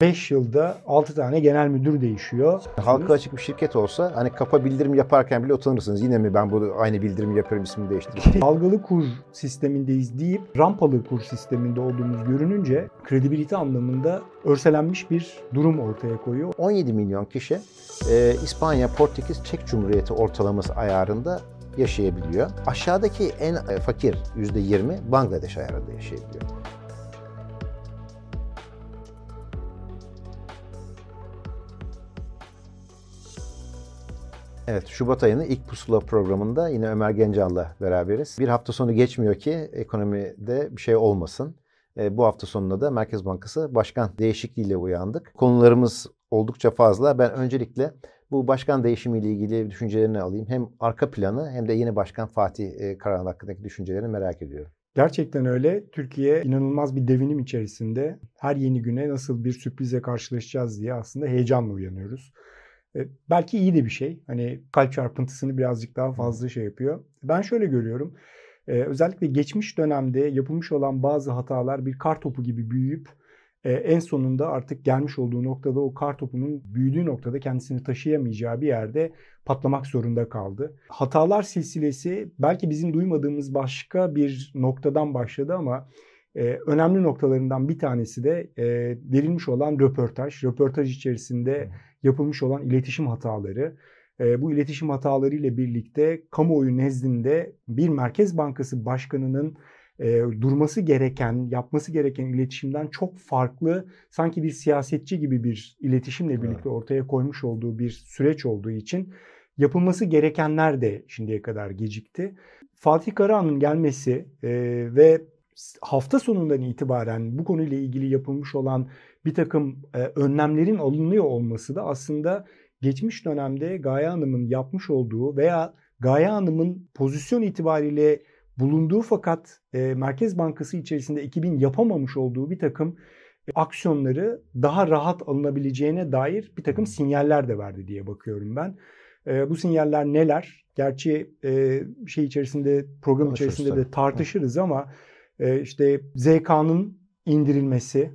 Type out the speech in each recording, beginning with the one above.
5 yılda 6 tane genel müdür değişiyor. Halka açık bir şirket olsa hani kapa bildirim yaparken bile utanırsınız. Yine mi ben bu aynı bildirimi yapıyorum ismini değiştireyim. Dalgalı kur sistemindeyiz deyip rampalı kur sisteminde olduğumuz görününce kredibilite anlamında örselenmiş bir durum ortaya koyuyor. 17 milyon kişi e, İspanya, Portekiz, Çek Cumhuriyeti ortalaması ayarında yaşayabiliyor. Aşağıdaki en fakir %20 Bangladeş ayarında yaşayabiliyor. Evet, Şubat ayının ilk pusula programında yine Ömer Gencal'la beraberiz. Bir hafta sonu geçmiyor ki ekonomide bir şey olmasın. E, bu hafta sonunda da Merkez Bankası başkan değişikliğiyle uyandık. Konularımız oldukça fazla. Ben öncelikle bu başkan değişimiyle ilgili düşüncelerini alayım. Hem arka planı hem de yeni başkan Fatih e, Karahan hakkındaki düşüncelerini merak ediyorum. Gerçekten öyle. Türkiye inanılmaz bir devinim içerisinde. Her yeni güne nasıl bir sürprize karşılaşacağız diye aslında heyecanla uyanıyoruz. E, belki iyi de bir şey. Hani kalp çarpıntısını birazcık daha fazla şey yapıyor. Ben şöyle görüyorum. E, özellikle geçmiş dönemde yapılmış olan bazı hatalar bir kar topu gibi büyüyüp e, en sonunda artık gelmiş olduğu noktada o kar topunun büyüdüğü noktada kendisini taşıyamayacağı bir yerde patlamak zorunda kaldı. Hatalar silsilesi belki bizim duymadığımız başka bir noktadan başladı ama önemli noktalarından bir tanesi de e, verilmiş olan röportaj. Röportaj içerisinde yapılmış olan iletişim hataları. Bu iletişim hataları ile birlikte kamuoyu nezdinde bir Merkez Bankası Başkanı'nın e, durması gereken, yapması gereken iletişimden çok farklı, sanki bir siyasetçi gibi bir iletişimle birlikte ortaya koymuş olduğu bir süreç olduğu için yapılması gerekenler de şimdiye kadar gecikti. Fatih Karahan'ın gelmesi e, ve hafta sonundan itibaren bu konuyla ilgili yapılmış olan bir takım e, önlemlerin alınıyor olması da aslında geçmiş dönemde Gaye Hanım'ın yapmış olduğu veya Gaye Hanım'ın pozisyon itibariyle bulunduğu fakat e, Merkez Bankası içerisinde ekibin yapamamış olduğu bir takım e, aksiyonları daha rahat alınabileceğine dair bir takım sinyaller de verdi diye bakıyorum ben. E, bu sinyaller neler? Gerçi e, şey içerisinde program içerisinde de tartışırız ama e, işte ZK'nın indirilmesi,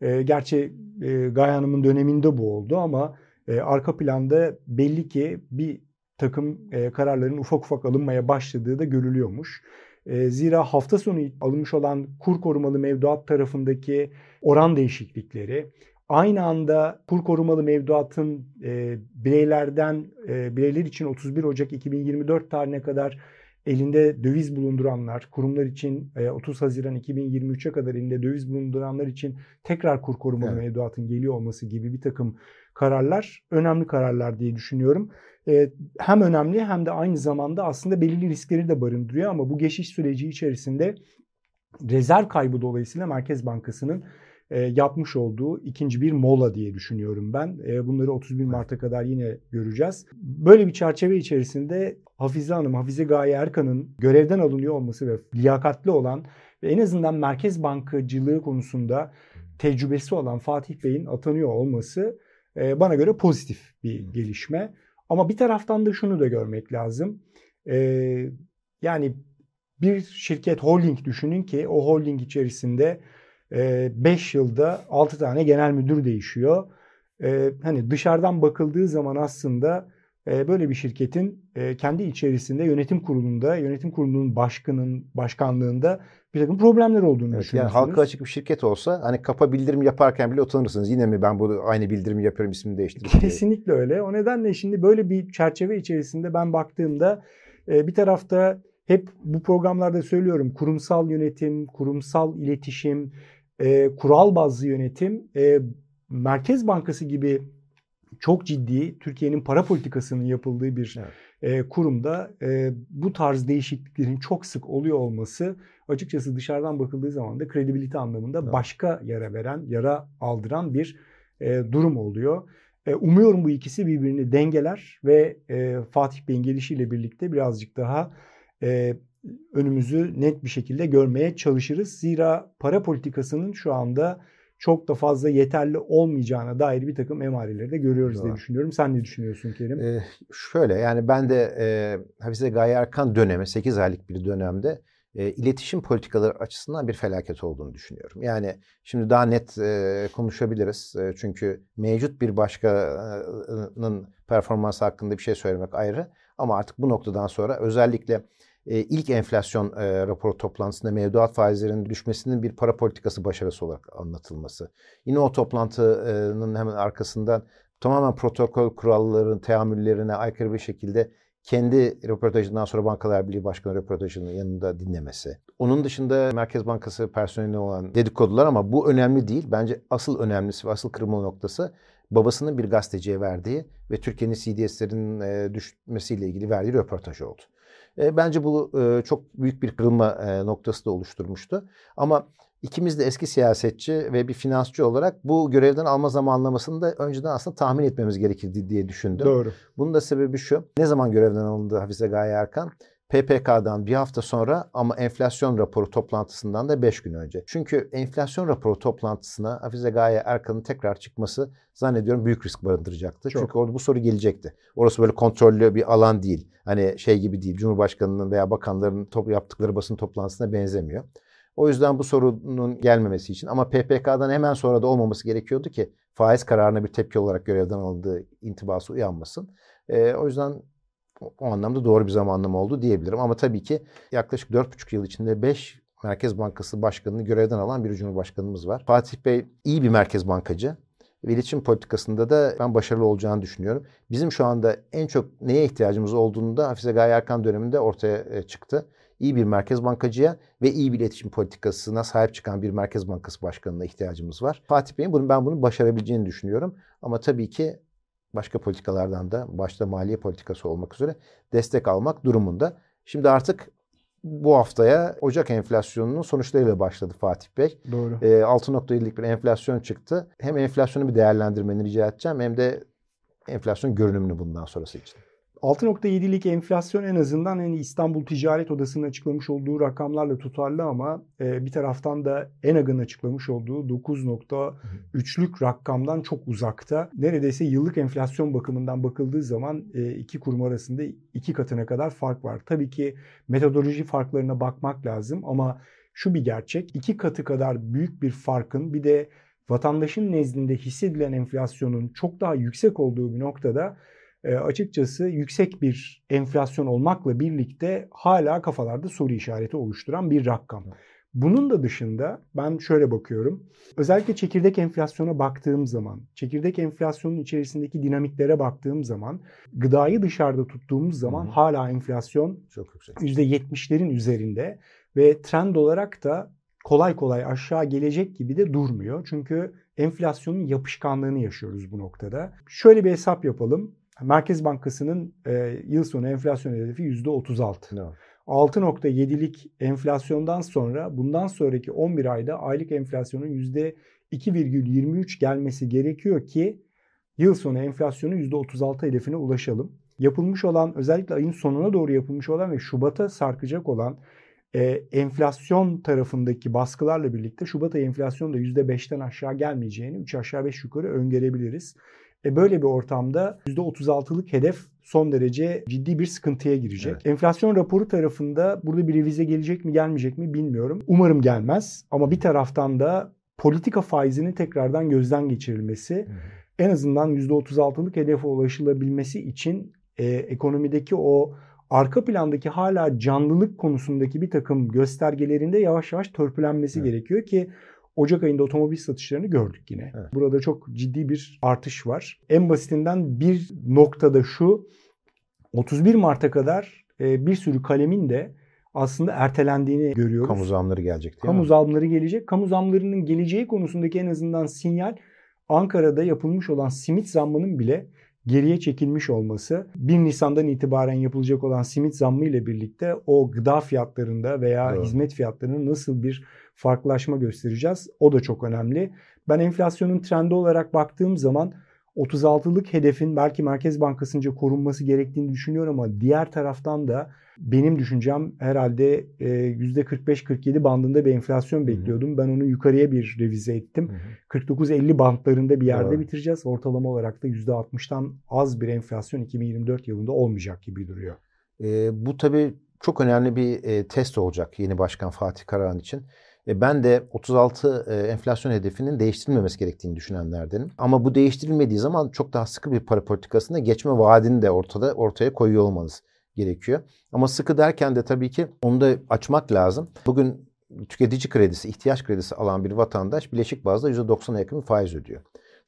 e, gerçi e, Gaye Hanım'ın döneminde bu oldu ama e, arka planda belli ki bir takım e, kararların ufak ufak alınmaya başladığı da görülüyormuş. E, zira hafta sonu alınmış olan kur korumalı mevduat tarafındaki oran değişiklikleri, aynı anda kur korumalı mevduatın e, bireylerden e, bireyler için 31 Ocak 2024 tarihine kadar elinde döviz bulunduranlar, kurumlar için 30 e, Haziran 2023'e kadar elinde döviz bulunduranlar için tekrar kur korumalı evet. mevduatın geliyor olması gibi bir takım kararlar önemli kararlar diye düşünüyorum. E, hem önemli hem de aynı zamanda aslında belirli riskleri de barındırıyor ama bu geçiş süreci içerisinde rezerv kaybı dolayısıyla Merkez Bankası'nın e, yapmış olduğu ikinci bir mola diye düşünüyorum ben. E, bunları 31 Mart'a kadar yine göreceğiz. Böyle bir çerçeve içerisinde Hafize Hanım, Hafize Gaye Erkan'ın görevden alınıyor olması ve liyakatli olan ve en azından merkez bankacılığı konusunda tecrübesi olan Fatih Bey'in atanıyor olması e, bana göre pozitif bir gelişme. Ama bir taraftan da şunu da görmek lazım. Yani bir şirket holding düşünün ki o holding içerisinde 5 yılda 6 tane genel müdür değişiyor. Hani dışarıdan bakıldığı zaman aslında böyle bir şirketin kendi içerisinde yönetim kurulunda, yönetim kurulunun başkanın başkanlığında bir takım problemler olduğunu evet, Yani halka açık bir şirket olsa hani kapa bildirim yaparken bile utanırsınız. Yine mi ben bu aynı bildirimi yapıyorum ismini değiştireyim Kesinlikle öyle. O nedenle şimdi böyle bir çerçeve içerisinde ben baktığımda bir tarafta hep bu programlarda söylüyorum kurumsal yönetim, kurumsal iletişim, e, kural bazlı yönetim e, Merkez Bankası gibi çok ciddi Türkiye'nin para politikasının yapıldığı bir evet. e, kurumda e, bu tarz değişikliklerin çok sık oluyor olması açıkçası dışarıdan bakıldığı zaman da kredibilite anlamında evet. başka yara veren, yara aldıran bir e, durum oluyor. E, umuyorum bu ikisi birbirini dengeler ve e, Fatih Bey'in gelişiyle birlikte birazcık daha e, önümüzü net bir şekilde görmeye çalışırız. Zira para politikasının şu anda çok da fazla yeterli olmayacağına dair bir takım emareleri de görüyoruz Doğru. diye düşünüyorum. Sen ne düşünüyorsun Kerim? Ee, şöyle yani ben de e, Hafize Gaye Erkan dönemi 8 aylık bir dönemde e, iletişim politikaları açısından bir felaket olduğunu düşünüyorum. Yani şimdi daha net e, konuşabiliriz. E, çünkü mevcut bir başkanın performansı hakkında bir şey söylemek ayrı. Ama artık bu noktadan sonra özellikle e, ilk enflasyon e, raporu toplantısında mevduat faizlerinin düşmesinin bir para politikası başarısı olarak anlatılması. Yine o toplantının hemen arkasından tamamen protokol kurallarının teamüllerine aykırı bir şekilde kendi röportajından sonra Bankalar Birliği Başkanı röportajının yanında dinlemesi. Onun dışında Merkez Bankası personeli olan dedikodular ama bu önemli değil. Bence asıl önemlisi ve asıl kırılma noktası babasının bir gazeteciye verdiği ve Türkiye'nin CDS'lerin e, düşmesiyle ilgili verdiği röportaj oldu. E, bence bu e, çok büyük bir kırılma e, noktası da oluşturmuştu. Ama ikimiz de eski siyasetçi ve bir finansçı olarak bu görevden alma zamanlamasını da önceden aslında tahmin etmemiz gerekirdi diye düşündüm. Doğru. Bunun da sebebi şu. Ne zaman görevden alındı Hafize Gaye Erkan? PPK'dan bir hafta sonra ama enflasyon raporu toplantısından da beş gün önce. Çünkü enflasyon raporu toplantısına Hafize Gaye Erkan'ın tekrar çıkması zannediyorum büyük risk barındıracaktı. Çok. Çünkü orada bu soru gelecekti. Orası böyle kontrollü bir alan değil. Hani şey gibi değil. Cumhurbaşkanının veya bakanların top yaptıkları basın toplantısına benzemiyor. O yüzden bu sorunun gelmemesi için ama PPK'dan hemen sonra da olmaması gerekiyordu ki faiz kararına bir tepki olarak görevden alındığı intibası uyanmasın. E, o yüzden o anlamda doğru bir zamanlama oldu diyebilirim. Ama tabii ki yaklaşık 4,5 yıl içinde 5 Merkez Bankası Başkanı'nı görevden alan bir Cumhurbaşkanımız var. Fatih Bey iyi bir merkez bankacı ve iletişim politikasında da ben başarılı olacağını düşünüyorum. Bizim şu anda en çok neye ihtiyacımız olduğunu da Hafize Gaye Erkan döneminde ortaya e, çıktı. İyi bir merkez bankacıya ve iyi bir iletişim politikasına sahip çıkan bir merkez bankası başkanına ihtiyacımız var. Fatih Bey'in bunu, ben bunu başarabileceğini düşünüyorum. Ama tabii ki başka politikalardan da başta maliye politikası olmak üzere destek almak durumunda. Şimdi artık bu haftaya Ocak enflasyonunun sonuçlarıyla başladı Fatih Bey. Doğru. E, 6.7'lik bir enflasyon çıktı. Hem enflasyonu bir değerlendirmeni rica edeceğim hem de enflasyon görünümünü bundan sonrası için. 6.7'lik enflasyon en azından hani İstanbul Ticaret Odası'nın açıklamış olduğu rakamlarla tutarlı ama e, bir taraftan da ENAG'ın açıklamış olduğu 9.3'lük rakamdan çok uzakta. Neredeyse yıllık enflasyon bakımından bakıldığı zaman e, iki kurum arasında iki katına kadar fark var. Tabii ki metodoloji farklarına bakmak lazım ama şu bir gerçek. iki katı kadar büyük bir farkın bir de vatandaşın nezdinde hissedilen enflasyonun çok daha yüksek olduğu bir noktada e, açıkçası yüksek bir enflasyon olmakla birlikte hala kafalarda soru işareti oluşturan bir rakam. Bunun da dışında ben şöyle bakıyorum. Özellikle çekirdek enflasyona baktığım zaman, çekirdek enflasyonun içerisindeki dinamiklere baktığım zaman, gıdayı dışarıda tuttuğumuz zaman Hı. hala enflasyon çok yüksek. %70'lerin üzerinde ve trend olarak da kolay kolay aşağı gelecek gibi de durmuyor. Çünkü enflasyonun yapışkanlığını yaşıyoruz bu noktada. Şöyle bir hesap yapalım. Merkez Bankası'nın e, yıl sonu enflasyon hedefi %36. No. 6.7'lik enflasyondan sonra bundan sonraki 11 ayda aylık enflasyonun %2,23 gelmesi gerekiyor ki yıl sonu enflasyonu %36 hedefine ulaşalım. Yapılmış olan özellikle ayın sonuna doğru yapılmış olan ve Şubat'a sarkacak olan e, enflasyon tarafındaki baskılarla birlikte Şubat ayı enflasyon da %5'ten aşağı gelmeyeceğini 3 aşağı 5 yukarı öngörebiliriz. E böyle bir ortamda %36'lık hedef son derece ciddi bir sıkıntıya girecek. Evet. Enflasyon raporu tarafında burada bir revize gelecek mi gelmeyecek mi bilmiyorum. Umarım gelmez ama bir taraftan da politika faizinin tekrardan gözden geçirilmesi hı en azından %36'lık hedefe ulaşılabilmesi için e, ekonomideki o arka plandaki hala canlılık konusundaki bir takım göstergelerinde yavaş yavaş törpülenmesi evet. gerekiyor ki Ocak ayında otomobil satışlarını gördük yine. Evet. Burada çok ciddi bir artış var. En basitinden bir noktada şu 31 Mart'a kadar e, bir sürü kalemin de aslında ertelendiğini görüyoruz. Kamu zamları gelecek değil Kamu mi? zamları gelecek. Kamu zamlarının geleceği konusundaki en azından sinyal Ankara'da yapılmış olan simit zammının bile geriye çekilmiş olması 1 Nisan'dan itibaren yapılacak olan simit zammı ile birlikte o gıda fiyatlarında veya evet. hizmet fiyatlarının nasıl bir farklılaşma göstereceğiz. O da çok önemli. Ben enflasyonun trendi olarak baktığım zaman 36'lık hedefin belki Merkez Bankası'nca korunması gerektiğini düşünüyorum ama diğer taraftan da benim düşüncem herhalde %45-47 e, bandında bir enflasyon bekliyordum. Ben onu yukarıya bir revize ettim. 49-50 bandlarında bir yerde bitireceğiz. Ortalama olarak da %60'tan az bir enflasyon 2024 yılında olmayacak gibi duruyor. E, bu tabii çok önemli bir e, test olacak yeni başkan Fatih Karahan için. E, ben de 36 e, enflasyon hedefinin değiştirilmemesi gerektiğini düşünenlerdenim. Ama bu değiştirilmediği zaman çok daha sıkı bir para politikasına geçme vaadini de ortada ortaya koyuyor olmanız gerekiyor. Ama sıkı derken de tabii ki onu da açmak lazım. Bugün tüketici kredisi, ihtiyaç kredisi alan bir vatandaş bileşik bazda %90'a yakın bir faiz ödüyor.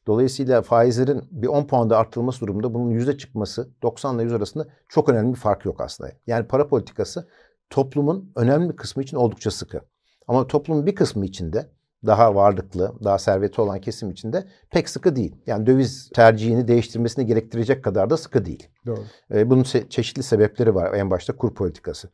Dolayısıyla faizlerin bir 10 puanda arttırılması durumunda bunun yüzde çıkması 90 ile 100 arasında çok önemli bir fark yok aslında. Yani para politikası toplumun önemli bir kısmı için oldukça sıkı. Ama toplumun bir kısmı içinde daha varlıklı, daha serveti olan kesim içinde pek sıkı değil. Yani döviz tercihini değiştirmesini gerektirecek kadar da sıkı değil. Doğru. bunun se- çeşitli sebepleri var. En başta kur politikası.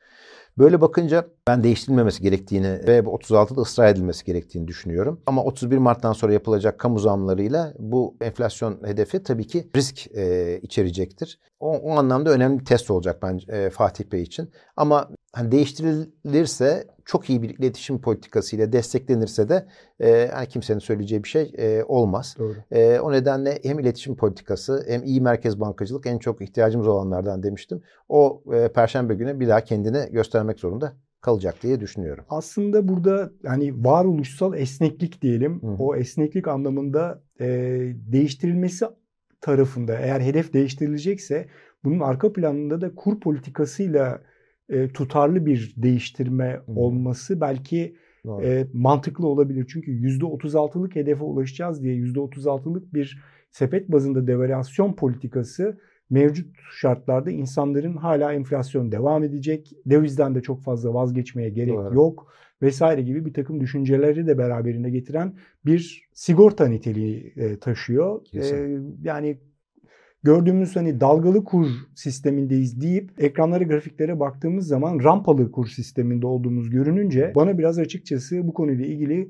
Böyle bakınca ben değiştirilmemesi gerektiğini ve 36'da ısrar edilmesi gerektiğini düşünüyorum. Ama 31 Mart'tan sonra yapılacak kamu zamlarıyla bu enflasyon hedefi tabii ki risk e, içerecektir. O, o anlamda önemli bir test olacak bence e, Fatih Bey için. Ama hani değiştirilirse çok iyi bir iletişim politikasıyla desteklenirse de e, hani kimsenin söyleyeceği bir şey e, olmaz. Doğru. E, o nedenle hem iletişim politikası hem iyi merkez bankacılık en çok ihtiyacımız olanlardan demiştim. O e, perşembe günü bir daha kendini göstermek zorunda kalacak diye düşünüyorum. Aslında burada yani varoluşsal esneklik diyelim. Hı. O esneklik anlamında e, değiştirilmesi tarafında eğer hedef değiştirilecekse bunun arka planında da kur politikasıyla e, tutarlı bir değiştirme hı. olması belki Doğru. e, mantıklı olabilir. Çünkü %36'lık hedefe ulaşacağız diye %36'lık bir sepet bazında devalüasyon politikası mevcut şartlarda insanların hala enflasyon devam edecek, dövizden de çok fazla vazgeçmeye gerek Doğru. yok vesaire gibi bir takım düşünceleri de beraberinde getiren bir sigorta niteliği e, taşıyor. E, yani gördüğümüz hani dalgalı kur sistemindeyiz deyip ekranlara grafiklere baktığımız zaman rampalı kur sisteminde olduğumuz görününce bana biraz açıkçası bu konuyla ilgili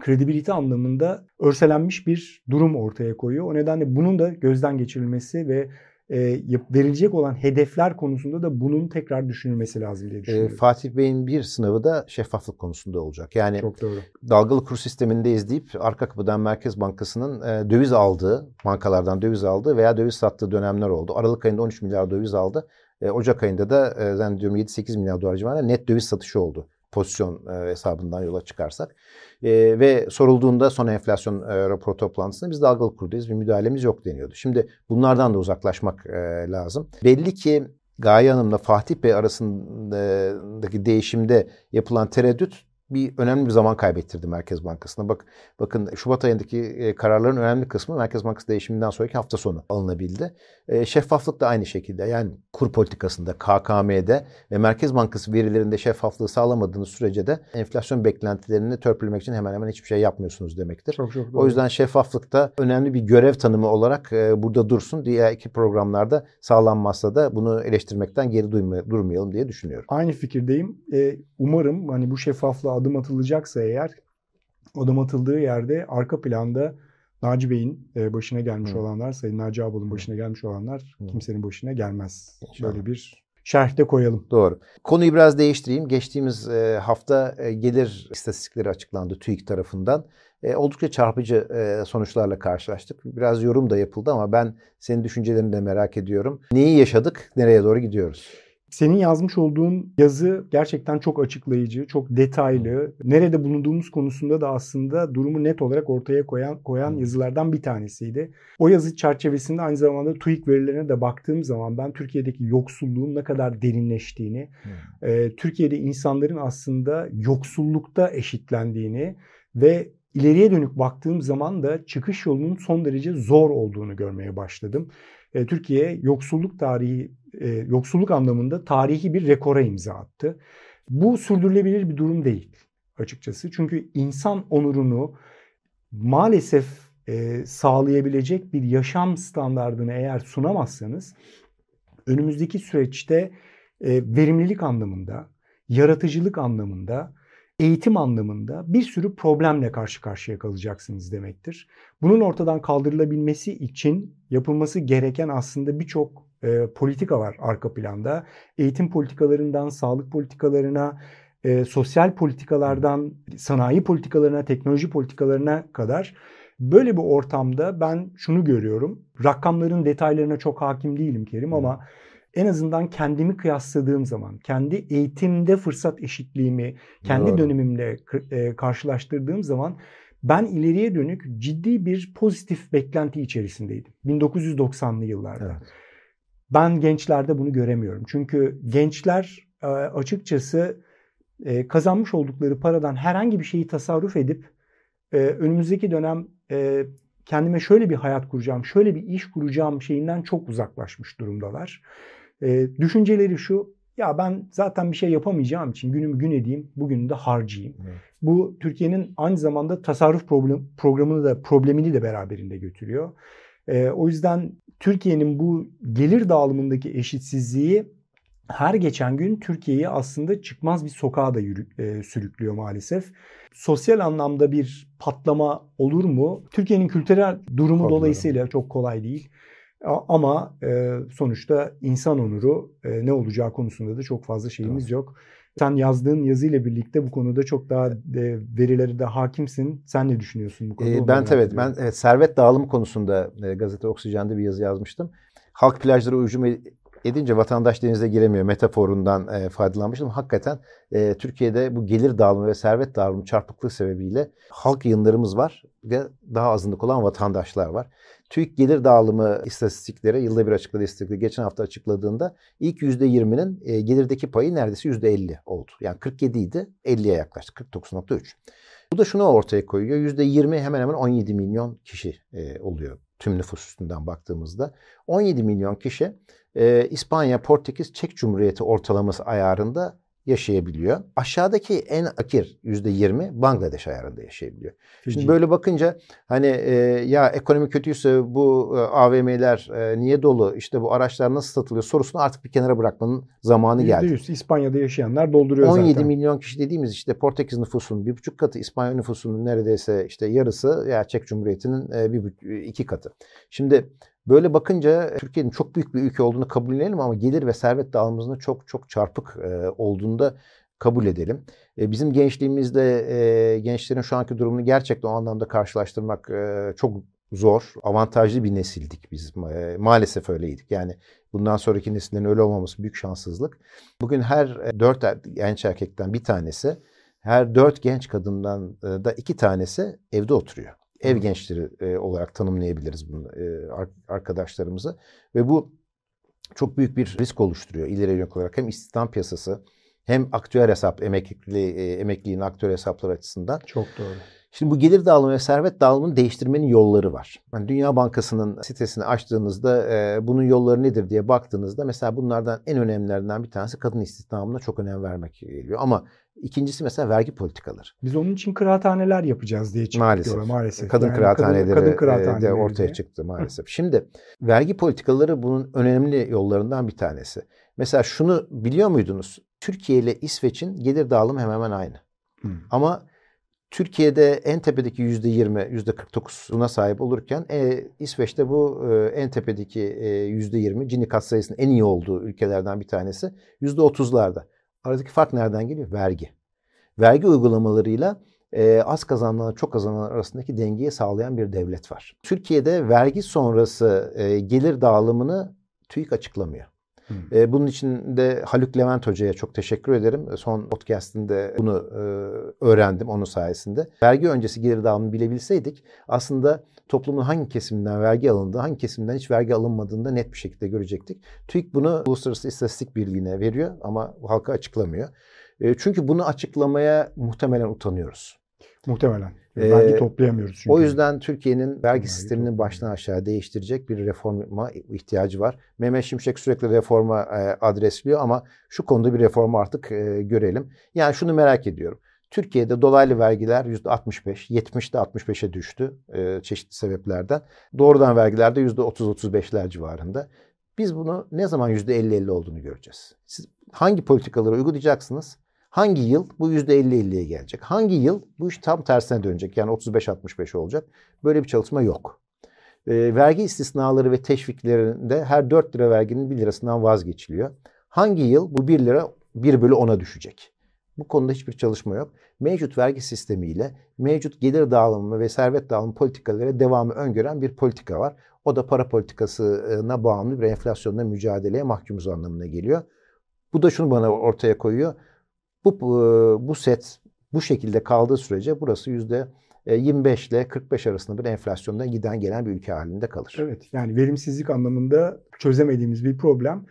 kredibilite anlamında örselenmiş bir durum ortaya koyuyor. O nedenle bunun da gözden geçirilmesi ve e, verilecek olan hedefler konusunda da bunun tekrar düşünülmesi lazım diye E, düşünüyorum. Fatih Bey'in bir sınavı da şeffaflık konusunda olacak. Yani Çok doğru. dalgalı kur sistemindeyiz deyip arka kapıdan Merkez Bankası'nın e, döviz aldığı, bankalardan döviz aldığı veya döviz sattığı dönemler oldu. Aralık ayında 13 milyar döviz aldı. E, Ocak ayında da e, zannediyorum 7-8 milyar dolar civarında net döviz satışı oldu. Pozisyon e, hesabından yola çıkarsak. E, ve sorulduğunda son enflasyon e, raporu toplantısında biz dalgalı kurdayız bir müdahalemiz yok deniyordu. Şimdi bunlardan da uzaklaşmak lazım. Belli ki Gaye Hanım'la Fatih Bey arasındaki değişimde yapılan tereddüt bir önemli bir zaman kaybettirdi Merkez Bankası'na. Bak bakın Şubat ayındaki e, kararların önemli kısmı Merkez Bankası değişiminden sonraki hafta sonu alınabildi. E, şeffaflık da aynı şekilde. Yani kur politikasında, KKM'de ve Merkez Bankası verilerinde şeffaflığı sağlamadığınız sürece de enflasyon beklentilerini törpülemek için hemen hemen hiçbir şey yapmıyorsunuz demektir. Çok çok. O yüzden şeffaflık da önemli bir görev tanımı olarak e, burada dursun. Diğer iki programlarda sağlanmazsa da bunu eleştirmekten geri durmayalım diye düşünüyorum. Aynı fikirdeyim. Umarım hani bu şeffaflığa adım atılacaksa eğer adım atıldığı yerde arka planda Naci Bey'in e, başına gelmiş Hı. olanlar, Sayın Naci Ağbal'ın Hı. başına gelmiş olanlar Hı. kimsenin başına gelmez. İnşallah. Böyle bir şerhte koyalım. Doğru. Konuyu biraz değiştireyim. Geçtiğimiz e, hafta e, gelir istatistikleri açıklandı TÜİK tarafından. Oldukça çarpıcı sonuçlarla karşılaştık. Biraz yorum da yapıldı ama ben senin düşüncelerini de merak ediyorum. Neyi yaşadık, nereye doğru gidiyoruz? Senin yazmış olduğun yazı gerçekten çok açıklayıcı, çok detaylı. Nerede bulunduğumuz konusunda da aslında durumu net olarak ortaya koyan koyan yazılardan bir tanesiydi. O yazı çerçevesinde aynı zamanda TÜİK verilerine de baktığım zaman ben Türkiye'deki yoksulluğun ne kadar derinleştiğini, e, Türkiye'de insanların aslında yoksullukta eşitlendiğini ve ileriye dönük baktığım zaman da çıkış yolunun son derece zor olduğunu görmeye başladım. Türkiye yoksulluk tarihi e, yoksulluk anlamında tarihi bir rekora imza attı. Bu sürdürülebilir bir durum değil açıkçası. Çünkü insan onurunu maalesef e, sağlayabilecek bir yaşam standardını eğer sunamazsanız önümüzdeki süreçte e, verimlilik anlamında, yaratıcılık anlamında, eğitim anlamında bir sürü problemle karşı karşıya kalacaksınız demektir. Bunun ortadan kaldırılabilmesi için yapılması gereken aslında birçok e, politika var arka planda. Eğitim politikalarından sağlık politikalarına, e, sosyal politikalardan sanayi politikalarına, teknoloji politikalarına kadar böyle bir ortamda ben şunu görüyorum. Rakamların detaylarına çok hakim değilim Kerim ama en azından kendimi kıyasladığım zaman, kendi eğitimde fırsat eşitliğimi kendi Doğru. dönemimle e, karşılaştırdığım zaman ben ileriye dönük ciddi bir pozitif beklenti içerisindeydim. 1990'lı yıllarda. Evet. Ben gençlerde bunu göremiyorum. Çünkü gençler e, açıkçası e, kazanmış oldukları paradan herhangi bir şeyi tasarruf edip e, önümüzdeki dönem kendime şöyle bir hayat kuracağım, şöyle bir iş kuracağım şeyinden çok uzaklaşmış durumdalar. Düşünceleri şu, ya ben zaten bir şey yapamayacağım için günümü gün edeyim, bugünü de harcayayım. Evet. Bu Türkiye'nin aynı zamanda tasarruf problem, programını da problemini de beraberinde götürüyor. E, o yüzden Türkiye'nin bu gelir dağılımındaki eşitsizliği her geçen gün Türkiye'yi aslında çıkmaz bir sokağa da yürü, e, sürüklüyor maalesef. Sosyal anlamda bir patlama olur mu? Türkiye'nin kültürel durumu Anladım. dolayısıyla çok kolay değil. Ama e, sonuçta insan onuru e, ne olacağı konusunda da çok fazla şeyimiz yok. Sen yazdığın yazıyla birlikte bu konuda çok daha e, verilere de hakimsin. Sen ne düşünüyorsun bu konuda? Ee, ben evet ben evet, servet dağılımı konusunda e, gazete Oksijen'de bir yazı yazmıştım. Halk plajlara hücum edince vatandaş denize giremiyor metaforundan e, faydalanmıştım. Hakikaten e, Türkiye'de bu gelir dağılımı ve servet dağılımı çarpıklığı sebebiyle halk yığınlarımız var ve daha azınlık olan vatandaşlar var. TÜİK gelir dağılımı istatistikleri yılda bir açıkladığı istatistikleri geçen hafta açıkladığında ilk %20'nin e, gelirdeki payı neredeyse %50 oldu. Yani 47 idi 50'ye yaklaştı 49.3. Bu da şunu ortaya koyuyor. %20 hemen hemen 17 milyon kişi e, oluyor tüm nüfus üstünden baktığımızda. 17 milyon kişi e, İspanya, Portekiz, Çek Cumhuriyeti ortalaması ayarında yaşayabiliyor. Aşağıdaki en akir yüzde yirmi Bangladeş ayarında yaşayabiliyor. Fiji. Şimdi böyle bakınca hani e, ya ekonomi kötüyse bu e, AVM'ler e, niye dolu işte bu araçlar nasıl satılıyor sorusunu artık bir kenara bırakmanın zamanı geldi. %100 İspanya'da yaşayanlar dolduruyor 17 zaten. 17 milyon kişi dediğimiz işte Portekiz nüfusunun bir buçuk katı İspanya nüfusunun neredeyse işte yarısı ya Çek Cumhuriyeti'nin e, bir iki katı. Şimdi Böyle bakınca Türkiye'nin çok büyük bir ülke olduğunu kabullenelim ama gelir ve servet dağılımımızın çok çok çarpık e, olduğunu da kabul edelim. E, bizim gençliğimizde e, gençlerin şu anki durumunu gerçekten o anlamda karşılaştırmak e, çok zor. Avantajlı bir nesildik biz. E, maalesef öyleydik. Yani bundan sonraki nesillerin öyle olmaması büyük şanssızlık. Bugün her e, dört er, genç erkekten bir tanesi, her dört genç kadından e, da iki tanesi evde oturuyor ev gençleri e, olarak tanımlayabiliriz bunu e, arkadaşlarımızı. Ve bu çok büyük bir risk oluşturuyor ileri yönelik olarak hem istihdam piyasası hem aktüel hesap emekli e, emekliliğin aktüel hesapları açısından. Çok doğru. Şimdi bu gelir dağılımı ve servet dağılımını değiştirmenin yolları var. Yani Dünya Bankası'nın sitesini açtığınızda e, bunun yolları nedir diye baktığınızda mesela bunlardan en önemlilerinden bir tanesi kadın istihdamına çok önem vermek geliyor. Ama İkincisi mesela vergi politikaları. Biz onun için kıraathaneler yapacağız diye çıktık maalesef. maalesef. Kadın yani kıraathaneleri kadın, kadın kıraathaneleri de ortaya diye. çıktı maalesef. Şimdi vergi politikaları bunun önemli yollarından bir tanesi. Mesela şunu biliyor muydunuz? Türkiye ile İsveç'in gelir dağılımı hemen hemen aynı. Ama Türkiye'de en tepedeki yüzde yirmi, yüzde kırk dokuzuna sahip olurken e, İsveç'te bu e, en tepedeki e, yüzde yirmi Gini kat sayısının en iyi olduğu ülkelerden bir tanesi yüzde otuzlarda. Aradaki fark nereden geliyor? Vergi. Vergi uygulamalarıyla e, az kazananlar çok kazananlar arasındaki dengeyi sağlayan bir devlet var. Türkiye'de vergi sonrası e, gelir dağılımını TÜİK açıklamıyor. Hmm. E, bunun için de Haluk Levent Hoca'ya çok teşekkür ederim. Son podcastinde bunu e, öğrendim onun sayesinde. Vergi öncesi gelir dağılımını bilebilseydik aslında toplumun hangi kesiminden vergi alındığı, hangi kesimden hiç vergi alınmadığını da net bir şekilde görecektik. TÜİK bunu Uluslararası İstatistik Birliği'ne veriyor ama halka açıklamıyor. E, çünkü bunu açıklamaya muhtemelen utanıyoruz. Muhtemelen. Vergi ee, toplayamıyoruz çünkü. O yüzden Türkiye'nin vergi, vergi sisteminin baştan aşağı değiştirecek bir reforma ihtiyacı var. Mehmet Şimşek sürekli reforma e, adresliyor ama şu konuda bir reformu artık e, görelim. Yani şunu merak ediyorum. Türkiye'de dolaylı vergiler %65, 70'de 65'e düştü e, çeşitli sebeplerden. Doğrudan vergiler de %30-35'ler civarında. Biz bunu ne zaman %50-50 olduğunu göreceğiz. Siz hangi politikaları uygulayacaksınız? Hangi yıl bu %50-50'ye gelecek? Hangi yıl bu iş tam tersine dönecek? Yani 35-65 olacak. Böyle bir çalışma yok. E, vergi istisnaları ve teşviklerinde her 4 lira verginin 1 lirasından vazgeçiliyor. Hangi yıl bu 1 lira 1 bölü 10'a düşecek? Bu konuda hiçbir çalışma yok. Mevcut vergi sistemiyle mevcut gelir dağılımı ve servet dağılımı politikaları devamı öngören bir politika var. O da para politikasına bağımlı bir enflasyonla mücadeleye mahkumuz anlamına geliyor. Bu da şunu bana ortaya koyuyor. Bu, bu set bu şekilde kaldığı sürece burası yüzde 25 ile 45 arasında bir enflasyonda giden gelen bir ülke halinde kalır. Evet yani verimsizlik anlamında çözemediğimiz bir problem.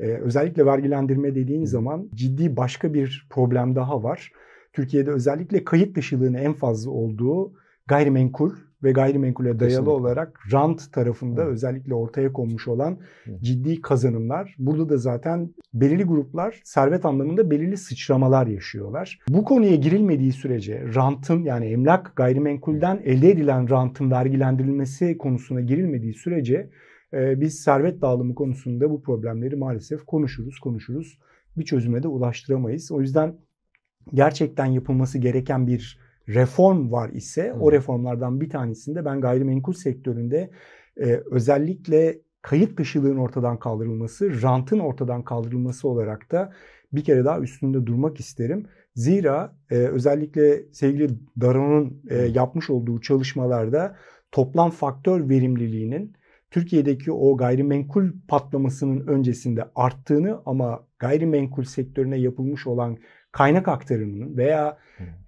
Ee, özellikle vergilendirme dediğin zaman ciddi başka bir problem daha var. Türkiye'de özellikle kayıt dışılığının en fazla olduğu gayrimenkul ve gayrimenkule dayalı Kesinlikle. olarak rant tarafında Hı. özellikle ortaya konmuş olan Hı. ciddi kazanımlar. Burada da zaten belirli gruplar servet anlamında belirli sıçramalar yaşıyorlar. Bu konuya girilmediği sürece rantın yani emlak gayrimenkulden elde edilen rantın vergilendirilmesi konusuna girilmediği sürece biz servet dağılımı konusunda bu problemleri maalesef konuşuruz, konuşuruz. Bir çözüme de ulaştıramayız. O yüzden gerçekten yapılması gereken bir reform var ise o reformlardan bir tanesinde ben gayrimenkul sektöründe e, özellikle kayıt dışılığın ortadan kaldırılması, rantın ortadan kaldırılması olarak da bir kere daha üstünde durmak isterim. Zira e, özellikle sevgili Daron'un e, yapmış olduğu çalışmalarda toplam faktör verimliliğinin Türkiye'deki o gayrimenkul patlamasının öncesinde arttığını ama gayrimenkul sektörüne yapılmış olan kaynak aktarımının veya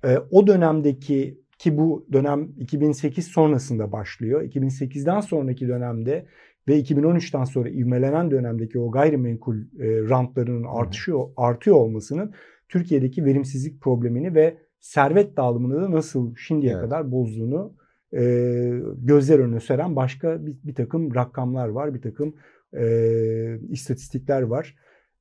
e, o dönemdeki ki bu dönem 2008 sonrasında başlıyor. 2008'den sonraki dönemde ve 2013'ten sonra ivmelenen dönemdeki o gayrimenkul e, rantlarının artışıyor artıyor olmasının Türkiye'deki verimsizlik problemini ve servet dağılımını da nasıl şimdiye evet. kadar bozduğunu e, gözler önüne seren başka bir, bir takım rakamlar var, bir takım e, istatistikler var.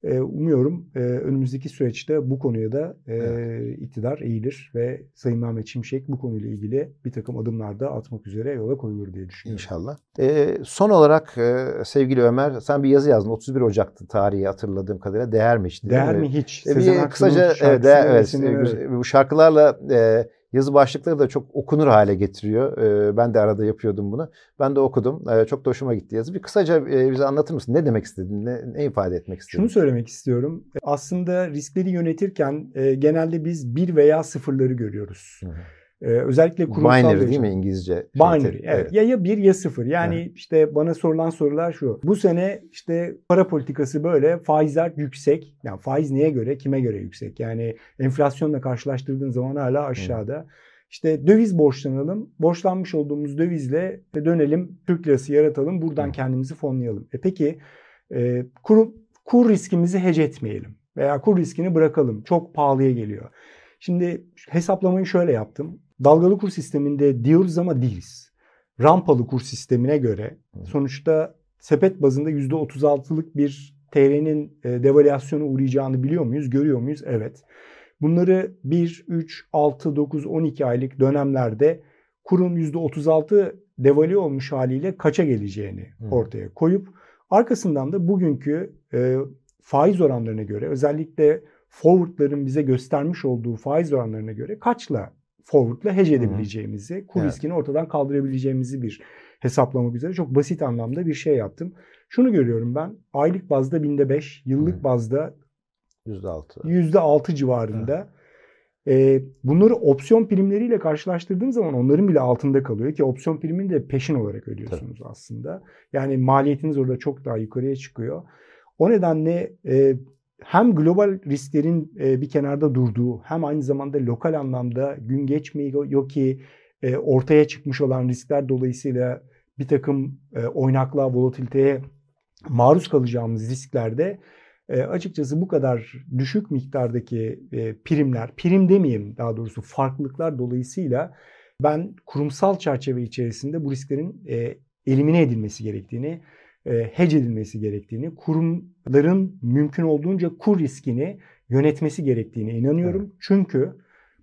Ee, umuyorum e, önümüzdeki süreçte bu konuya da e, evet. iktidar eğilir ve Sayın Mehmet Şimşek bu konuyla ilgili bir takım adımlar da atmak üzere yola koyulur diye düşünüyorum. İnşallah. E, son olarak e, sevgili Ömer sen bir yazı yazdın 31 Ocak'tı tarihi hatırladığım kadarıyla değer mi hiç? Değer mi hiç? E, bir kısaca evet, değer, evet, bu şarkılarla e, yazı başlıkları da çok okunur hale getiriyor. Ee, ben de arada yapıyordum bunu. Ben de okudum. Ee, çok da hoşuma gitti yazı. Bir kısaca e, bize anlatır mısın? Ne demek istedin? Ne, ne ifade etmek istedin? Şunu söylemek istiyorum. Aslında riskleri yönetirken e, genelde biz bir veya sıfırları görüyoruz. Hı hı. Ee, özellikle kurumsal Binary değil mi İngilizce? Binary evet. evet. Ya ya bir ya sıfır. Yani evet. işte bana sorulan sorular şu. Bu sene işte para politikası böyle faizler yüksek. Yani faiz neye göre kime göre yüksek? Yani enflasyonla karşılaştırdığın zaman hala aşağıda. Hı. İşte döviz borçlanalım. Borçlanmış olduğumuz dövizle dönelim Türk lirası yaratalım. Buradan Hı. kendimizi fonlayalım. E peki e, kur, kur riskimizi hece etmeyelim. Veya kur riskini bırakalım. Çok pahalıya geliyor. Şimdi hesaplamayı şöyle yaptım. Dalgalı kur sisteminde diyoruz ama değiliz. Rampalı kur sistemine göre sonuçta sepet bazında %36'lık bir TL'nin e, devalüasyona uğrayacağını biliyor muyuz? Görüyor muyuz? Evet. Bunları 1, 3, 6, 9, 12 aylık dönemlerde kurun %36 devalü olmuş haliyle kaça geleceğini ortaya koyup arkasından da bugünkü e, faiz oranlarına göre özellikle forwardların bize göstermiş olduğu faiz oranlarına göre kaçla forward'la hedge edebileceğimizi, kur evet. riskini ortadan kaldırabileceğimizi bir hesaplamak üzere çok basit anlamda bir şey yaptım. Şunu görüyorum ben. Aylık bazda binde 5, yıllık Hı. bazda %6. %6 civarında. E, bunları opsiyon primleriyle karşılaştırdığım zaman onların bile altında kalıyor ki opsiyon primini de peşin olarak ödüyorsunuz Tabii. aslında. Yani maliyetiniz orada çok daha yukarıya çıkıyor. O nedenle e, hem global risklerin e, bir kenarda durduğu hem aynı zamanda lokal anlamda gün geçmiyor ki e, ortaya çıkmış olan riskler dolayısıyla bir takım e, oynaklığa, volatiliteye maruz kalacağımız risklerde açıkçası bu kadar düşük miktardaki primler, prim demeyeyim daha doğrusu farklılıklar dolayısıyla ben kurumsal çerçeve içerisinde bu risklerin e, elimine edilmesi gerektiğini, e, hedge edilmesi gerektiğini, kurumların mümkün olduğunca kur riskini yönetmesi gerektiğine inanıyorum. Evet. Çünkü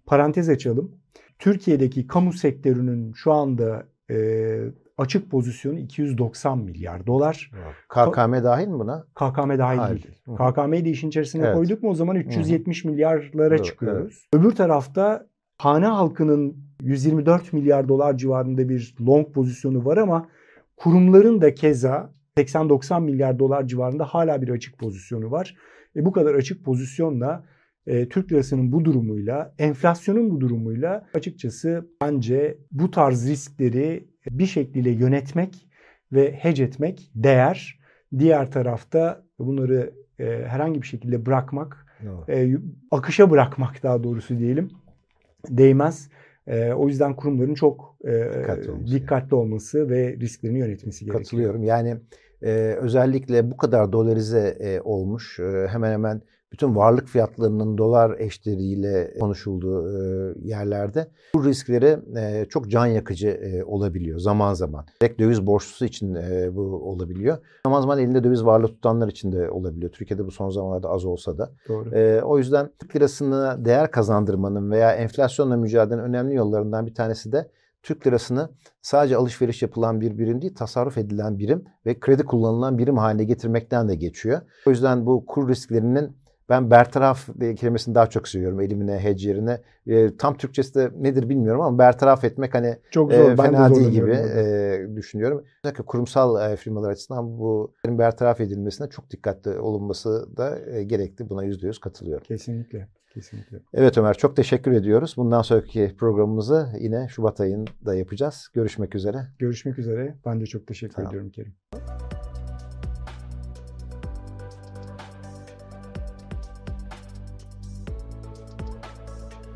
parantez açalım. Türkiye'deki kamu sektörünün şu anda e, açık pozisyonu 290 milyar dolar. KKM dahil mi buna? KKM dahil Hayır. değil. Hı. KKM'yi de işin içerisine evet. koyduk mu o zaman 370 Hı. milyarlara evet, çıkıyoruz. Evet. Öbür tarafta hane halkının 124 milyar dolar civarında bir long pozisyonu var ama kurumların da keza 80-90 milyar dolar civarında hala bir açık pozisyonu var. E bu kadar açık pozisyonla e, Türk lirasının bu durumuyla, enflasyonun bu durumuyla açıkçası bence bu tarz riskleri bir şekilde yönetmek ve hedge etmek değer. Diğer tarafta bunları e, herhangi bir şekilde bırakmak, e, akışa bırakmak daha doğrusu diyelim değmez. E, o yüzden kurumların çok e, dikkatli, olması, dikkatli olması ve risklerini yönetmesi gerekiyor. Katılıyorum. Yani e, özellikle bu kadar dolarize e, olmuş e, hemen hemen bütün varlık fiyatlarının dolar eşleriyle konuşulduğu e, yerlerde bu riskleri e, çok can yakıcı e, olabiliyor zaman zaman. Direkt döviz borçlusu için bu olabiliyor. Zaman zaman elinde döviz varlığı tutanlar için de olabiliyor. Türkiye'de bu son zamanlarda az olsa da. Doğru. O yüzden Türk lirasını değer kazandırmanın veya enflasyonla mücadelenin önemli yollarından bir tanesi de Türk lirasını sadece alışveriş yapılan bir birim değil, tasarruf edilen birim ve kredi kullanılan birim haline getirmekten de geçiyor. O yüzden bu kur risklerinin ben bertaraf kelimesini daha çok seviyorum elimine, hedge yerine. E, tam Türkçesi de nedir bilmiyorum ama bertaraf etmek hani çok zor, e, fena de değil gibi e, düşünüyorum. Özellikle kurumsal e, firmalar açısından bu bertaraf edilmesine çok dikkatli olunması da e, gerekli. Buna yüzde yüz katılıyorum. Kesinlikle. Kesinlikle. Evet Ömer çok teşekkür ediyoruz. Bundan sonraki programımızı yine Şubat ayında yapacağız. Görüşmek üzere. Görüşmek üzere. Ben de çok teşekkür tamam. ediyorum Kerim.